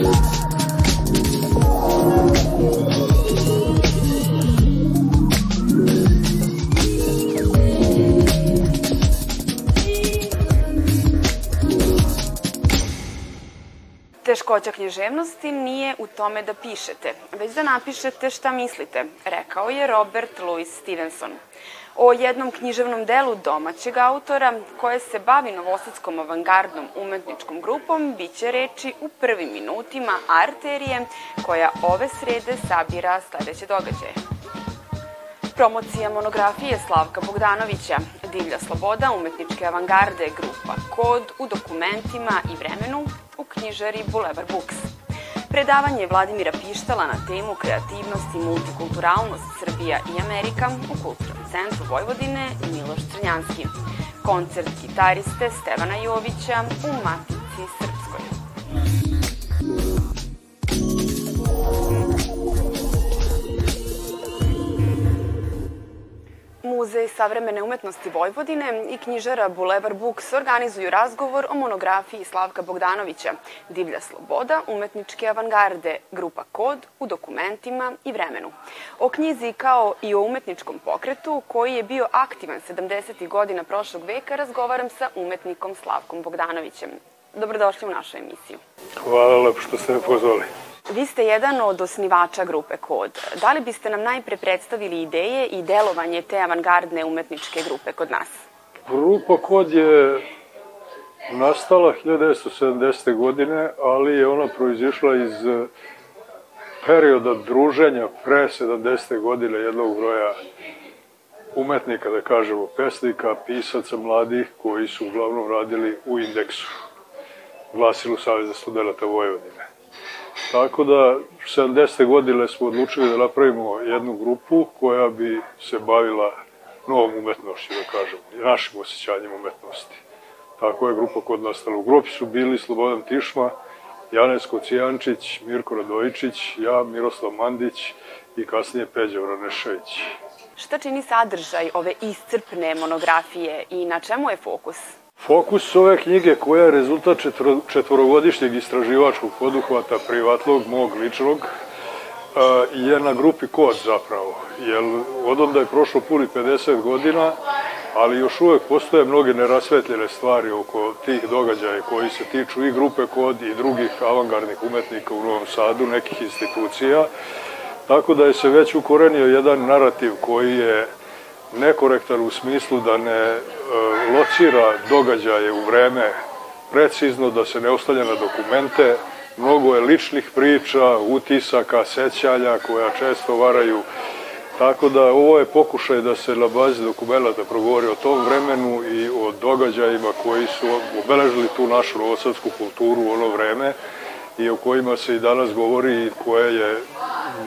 Teškoća književnosti nije u tome da pišete, već da napišete šta mislite, rekao je Robert Louis Stevenson. O jednom književnom delu domaćeg autora koje se bavi novosadskom avangardnom umetničkom grupom biće reči u prvim minutima Arterije koja ove srede sabira sledeće događaje. Promocija monografije Slavka Bogdanovića, Divlja sloboda umetničke avangarde grupa Kod u dokumentima i vremenu u knjižari Bulevar Books. Predavanje Vladimira Pištala na temu kreativnost i multikulturalnost Srbija i Amerika u Kulturnom centru Vojvodine Miloš Crnjanski. Koncert gitariste Stevana Jovića u Matici Srpskoj. Muzej savremene umetnosti Vojvodine i knjižara Bulevar Books organizuju razgovor o monografiji Slavka Bogdanovića Divlja sloboda, umetničke avangarde, grupa Kod u dokumentima i vremenu. O knjizi kao i o umetničkom pokretu koji je bio aktivan 70. godina prošlog veka razgovaram sa umetnikom Slavkom Bogdanovićem. Dobrodošli u našu emisiju. Hvala lepo što ste me pozvali. Vi ste jedan od osnivača grupe Kod. Da li biste nam najpre predstavili ideje i delovanje te avangardne umetničke grupe kod nas? Grupa Kod je nastala 1970. godine, ali je ona proizišla iz perioda druženja pre 70. godine jednog broja umetnika, da kažemo, pesnika, pisaca mladih koji su uglavnom radili u indeksu, glasilu Savjeza studenta Vojvodine. Tako da 70. godine smo odlučili da napravimo jednu grupu koja bi se bavila novom umetnošću, da kažem, našim osjećanjem umetnosti. Tako je grupa kod nastala. U grupi su bili Slobodan Tišma, Janez Kocijančić, Mirko Radojičić, ja, Miroslav Mandić i kasnije Peđa Vranešević. Šta čini sadržaj ove iscrpne monografije i na čemu je fokus? Fokus ove knjige, koja je rezultat četvorogodišnjeg istraživačkog poduhvata privatlog, mog ličnog, je na grupi kod zapravo. Jer od onda je prošlo puni 50 godina, ali još uvek postoje mnoge nerasvetljene stvari oko tih događaja koji se tiču i grupe kod i drugih avangardnih umetnika u Novom Sadu, nekih institucija. Tako da je se već ukorenio jedan narativ koji je nekorektan u smislu da ne e, locira događaje u vreme precizno, da se ne ostavlja na dokumente, mnogo je ličnih priča, utisaka, sećanja koja često varaju. Tako da ovo je pokušaj da se na bazi dokumenta progovori o tom vremenu i o događajima koji su obeležili tu našu novosadsku kulturu u ono vreme i o kojima se i danas govori i koje je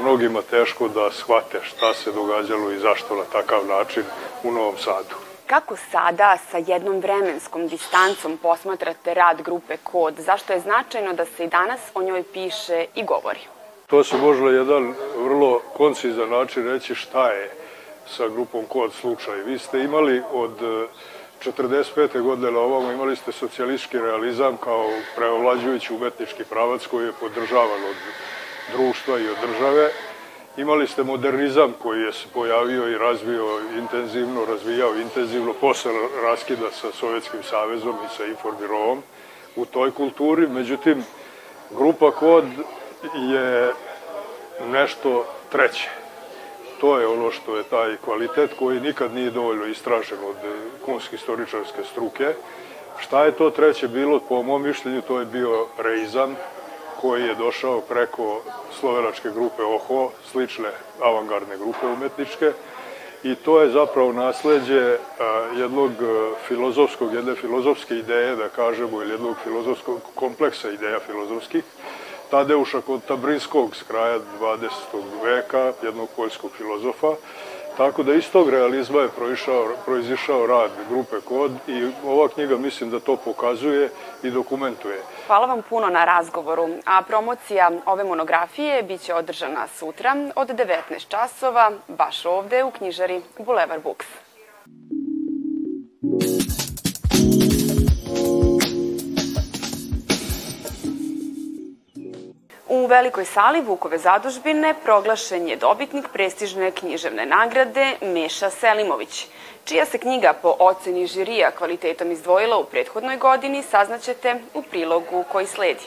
mnogima teško da shvate šta se događalo i zašto na takav način u Novom Sadu. Kako sada sa jednom vremenskom distancom posmatrate rad grupe Kod? Zašto je značajno da se i danas o njoj piše i govori? To se možda jedan vrlo koncizan način reći šta je sa grupom Kod slučaj. Vi ste imali od 45. godine na ovamo imali ste socijalistički realizam kao preovlađujući umetnički pravac koji je podržavan od društva i od države. Imali ste modernizam koji je se pojavio i razvio intenzivno, razvijao intenzivno posle raskida sa Sovjetskim savezom i sa Informirovom u toj kulturi. Međutim, grupa Kod je nešto treće to je ono što je taj kvalitet koji nikad nije dovoljno istražen od kunske istoričarske struke. Šta je to treće bilo? Po mom mišljenju to je bio reizam koji je došao preko slovenačke grupe OHO, slične avangardne grupe umetničke, i to je zapravo nasledđe jednog filozofskog, jedne filozofske ideje, da kažemo, ili jednog filozofskog kompleksa ideja filozofskih, Tadeuša Kontabrinskog s kraja 20. veka, jednog poljskog filozofa, Tako da iz tog realizma je proišao, proizišao rad grupe Kod i ova knjiga mislim da to pokazuje i dokumentuje. Hvala vam puno na razgovoru, a promocija ove monografije biće održana sutra od 19 časova, baš ovde u knjižari Bulevar Books. U velikoj sali Vukove zadužbine proglašen je dobitnik prestižne književne nagrade Meša Selimović, čija se knjiga po oceni žirija kvalitetom izdvojila u prethodnoj godini, saznaćete u prilogu koji sledi.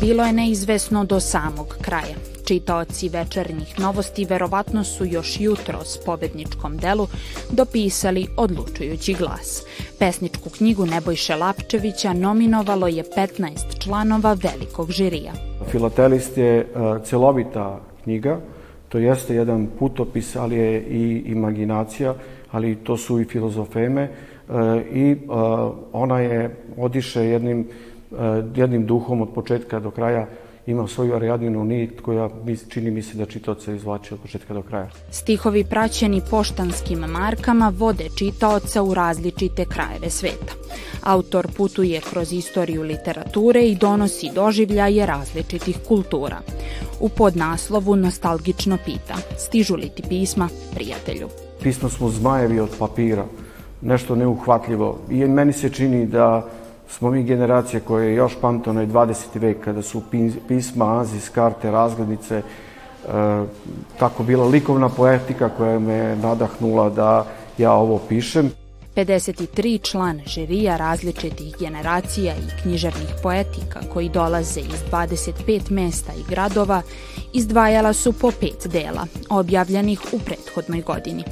Bilo je neizvesno do samog kraja. Čitaoci večernjih novosti verovatno su još jutro s pobedničkom delu dopisali odlučujući glas. Pesničku knjigu Nebojše Lapčevića nominovalo je 15 članova velikog žirija. Filatelist je e, celovita knjiga, to jeste jedan putopis, ali je i imaginacija, ali to su i filozofeme. E, i e, ona je odiše jednim jednim duhom od početka do kraja ima svoju arijadinu nit koja čini mi se da čitaoca izvlači od početka do kraja. Stihovi praćeni poštanskim markama vode čitaoca u različite krajeve sveta. Autor putuje kroz istoriju literature i donosi doživljaje različitih kultura. U podnaslovu nostalgično pita, stižu li ti pisma prijatelju? Pismo smo zmajevi od papira, nešto neuhvatljivo i meni se čini da smo mi generacija koja je još pamta onaj 20. vek kada su pisma, azis, karte, razglednice, e, tako bila likovna poetika koja me nadahnula da ja ovo pišem. 53 član žirija različitih generacija i književnih poetika koji dolaze iz 25 mesta i gradova izdvajala su po pet dela, objavljenih u prethodnoj godini.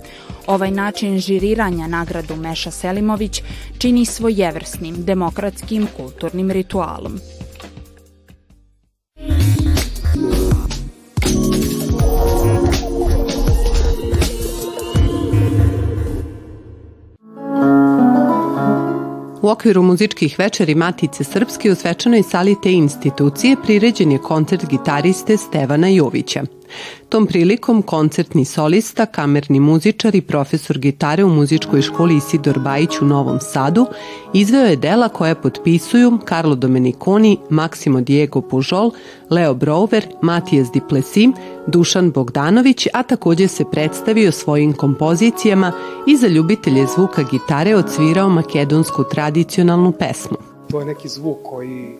Ovaj način žiriranja nagradu Meša Selimović čini svojevrsnim, demokratskim, kulturnim ritualom. U okviru muzičkih večeri Matice Srpske u svečanoj sali te institucije priređen je koncert gitariste Stevana Jovića. Tom prilikom koncertni solista, kamerni muzičar i profesor gitare u muzičkoj školi Isidor Bajić u Novom Sadu izveo je dela koje potpisuju Carlo Domeniconi, Maksimo Diego Pujol, Leo Brouwer, Matijas Diplesi, Dušan Bogdanović, a takođe se predstavio svojim kompozicijama i za ljubitelje zvuka gitare odsvirao makedonsku tradicionalnu pesmu. To je neki zvuk koji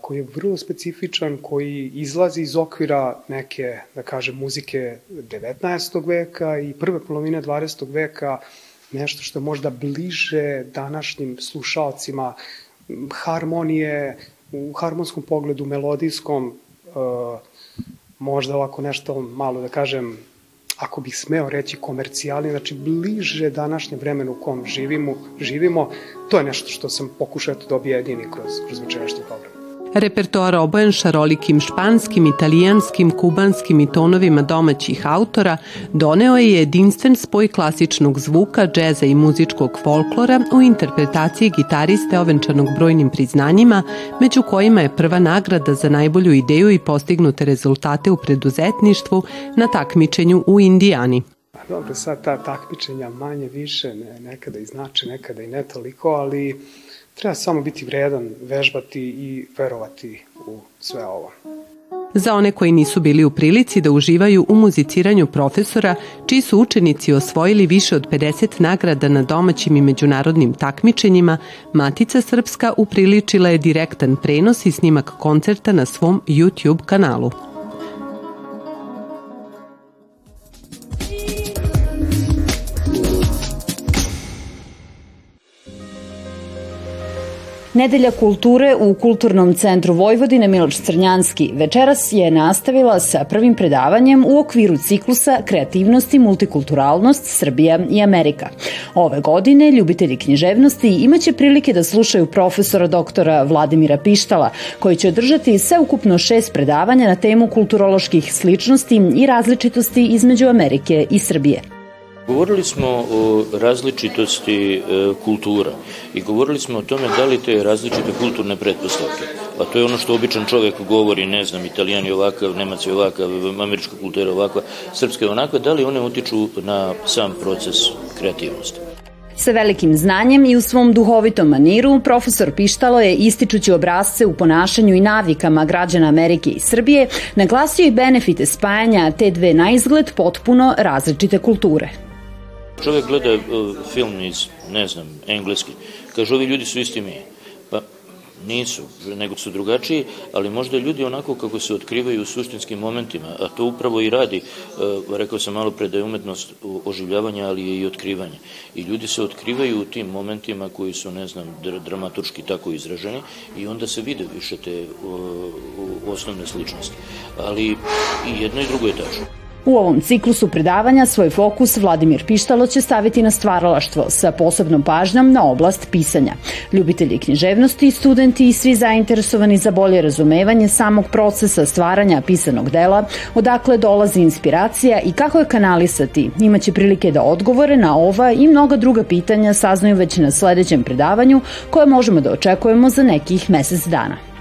koji je vrlo specifičan, koji izlazi iz okvira neke, da kažem, muzike 19. veka i prve polovine 20. veka, nešto što je možda bliže današnjim slušalcima harmonije, u harmonskom pogledu, melodijskom, možda ovako nešto malo, da kažem, ako bih smeo reći komercijali, znači bliže današnjem vremenu u kom živimo, živimo, to je nešto što sam pokušao da objedini kroz, kroz večerašnji program. Repertoar obojen šarolikim španskim, italijanskim, kubanskim i tonovima domaćih autora doneo je jedinstven spoj klasičnog zvuka, džeza i muzičkog folklora u interpretaciji gitariste ovenčanog brojnim priznanjima, među kojima je prva nagrada za najbolju ideju i postignute rezultate u preduzetništvu na takmičenju u Indijani. Dobro, sad ta takmičenja manje više, ne, nekada i znači, nekada i ne toliko, ali Treba samo biti vredan, vežbati i verovati u sve ovo. Za one koji nisu bili u prilici da uživaju u muziciranju profesora, čiji su učenici osvojili više od 50 nagrada na domaćim i međunarodnim takmičenjima, Matica Srpska upriličila je direktan prenos i snimak koncerta na svom YouTube kanalu. Nedelja kulture u Kulturnom centru Vojvodine Miloš Crnjanski večeras je nastavila sa prvim predavanjem u okviru ciklusa Kreativnost i multikulturalnost Srbija i Amerika. Ove godine ljubitelji književnosti imaće prilike da slušaju profesora doktora Vladimira Pištala, koji će održati ukupno šest predavanja na temu kulturoloških sličnosti i različitosti između Amerike i Srbije. Govorili smo o različitosti e, kultura i govorili smo o tome da li te različite kulturne pretpostavke, a to je ono što običan čovek govori, ne znam, italijani ovakav, nemac je ovakav, američka kultura ovakva, srpska je onakva, da li one utiču na sam proces kreativnosti. Sa velikim znanjem i u svom duhovitom maniru, profesor Pištalo je ističući obrazce u ponašanju i navikama građana Amerike i Srbije, naglasio i benefite spajanja te dve na izgled potpuno različite kulture. Čovjek gleda uh, film iz, ne znam, engleski, kaže ovi ljudi su isti mi. Pa nisu, nego su drugačiji, ali možda ljudi onako kako se otkrivaju u suštinskim momentima, a to upravo i radi, e, rekao sam malo pre da je umetnost oživljavanja, ali je i otkrivanje. I ljudi se otkrivaju u tim momentima koji su, ne znam, dramaturški tako izraženi i onda se vide više te osnovne sličnosti. Ali i jedno i drugo je tačno. U ovom ciklusu predavanja svoj fokus Vladimir Pištalo će staviti na stvaralaštvo sa posebnom pažnjom na oblast pisanja. Ljubitelji književnosti, studenti i svi zainteresovani za bolje razumevanje samog procesa stvaranja pisanog dela, odakle dolazi inspiracija i kako je kanalisati, imaće prilike da odgovore na ova i mnoga druga pitanja saznaju već na sledećem predavanju koje možemo da očekujemo za nekih mesec dana.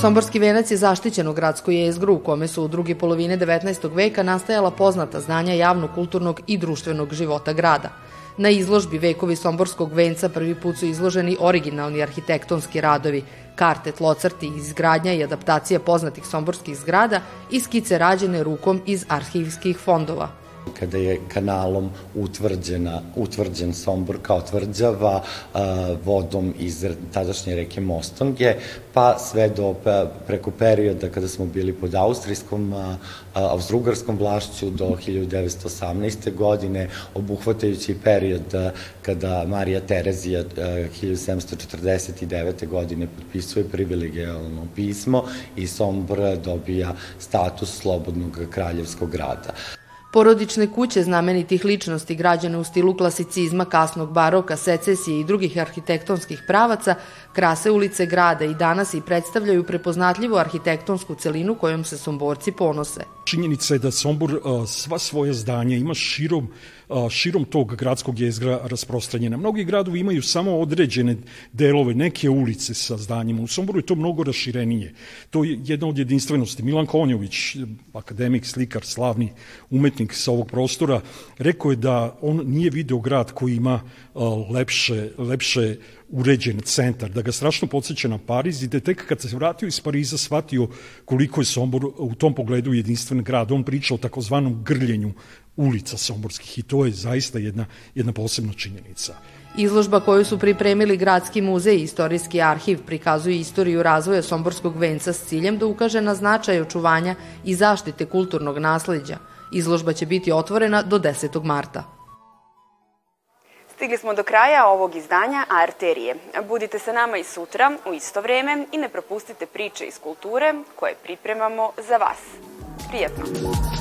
Somborski venac je zaštićen u gradskoj jezgru u kome su u drugi polovine 19. veka nastajala poznata znanja javno-kulturnog i društvenog života grada. Na izložbi Vekovi Somborskog venca prvi put su izloženi originalni arhitektonski radovi, karte, tlocrti, izgradnja i adaptacija poznatih somborskih zgrada i skice rađene rukom iz arhivskih fondova kada je kanalom utvrđena, utvrđen Sombor kao tvrđava vodom iz tadašnje reke Mostonge, pa sve do preko perioda kada smo bili pod austrijskom, a, austrougarskom vlašću do 1918. godine, obuhvatajući period kada Marija Terezija 1749. godine potpisuje privilegijalno pismo i Sombor dobija status slobodnog kraljevskog grada. Porodične kuće znamenitih ličnosti građane u stilu klasicizma, kasnog baroka, secesije i drugih arhitektonskih pravaca krase ulice grada i danas i predstavljaju prepoznatljivu arhitektonsku celinu kojom se Somborci ponose. Činjenica je da Sombor sva svoja zdanja ima širom širom tog gradskog jezgra rasprostranjena. Mnogi gradovi imaju samo određene delove, neke ulice sa zdanjima. U Somboru je to mnogo raširenije. To je jedna od jedinstvenosti. Milan Konjović, akademik, slikar, slavni umetnik sa ovog prostora, rekao je da on nije video grad koji ima lepše, lepše uređen centar, da ga strašno podsjeća na Pariz i da tek kad se vratio iz Pariza shvatio koliko je Sombor u tom pogledu jedinstven grad. On priča o takozvanom grljenju ulica Somborskih i to je zaista jedna, jedna posebna činjenica. Izložba koju su pripremili Gradski muzej i Istorijski arhiv prikazuje istoriju razvoja Somborskog venca s ciljem da ukaže na značaj očuvanja i zaštite kulturnog nasleđa. Izložba će biti otvorena do 10. marta. Stigli smo do kraja ovog izdanja Arterije. Budite sa nama i sutra u isto vreme i ne propustite priče iz kulture koje pripremamo za vas. Prijetno!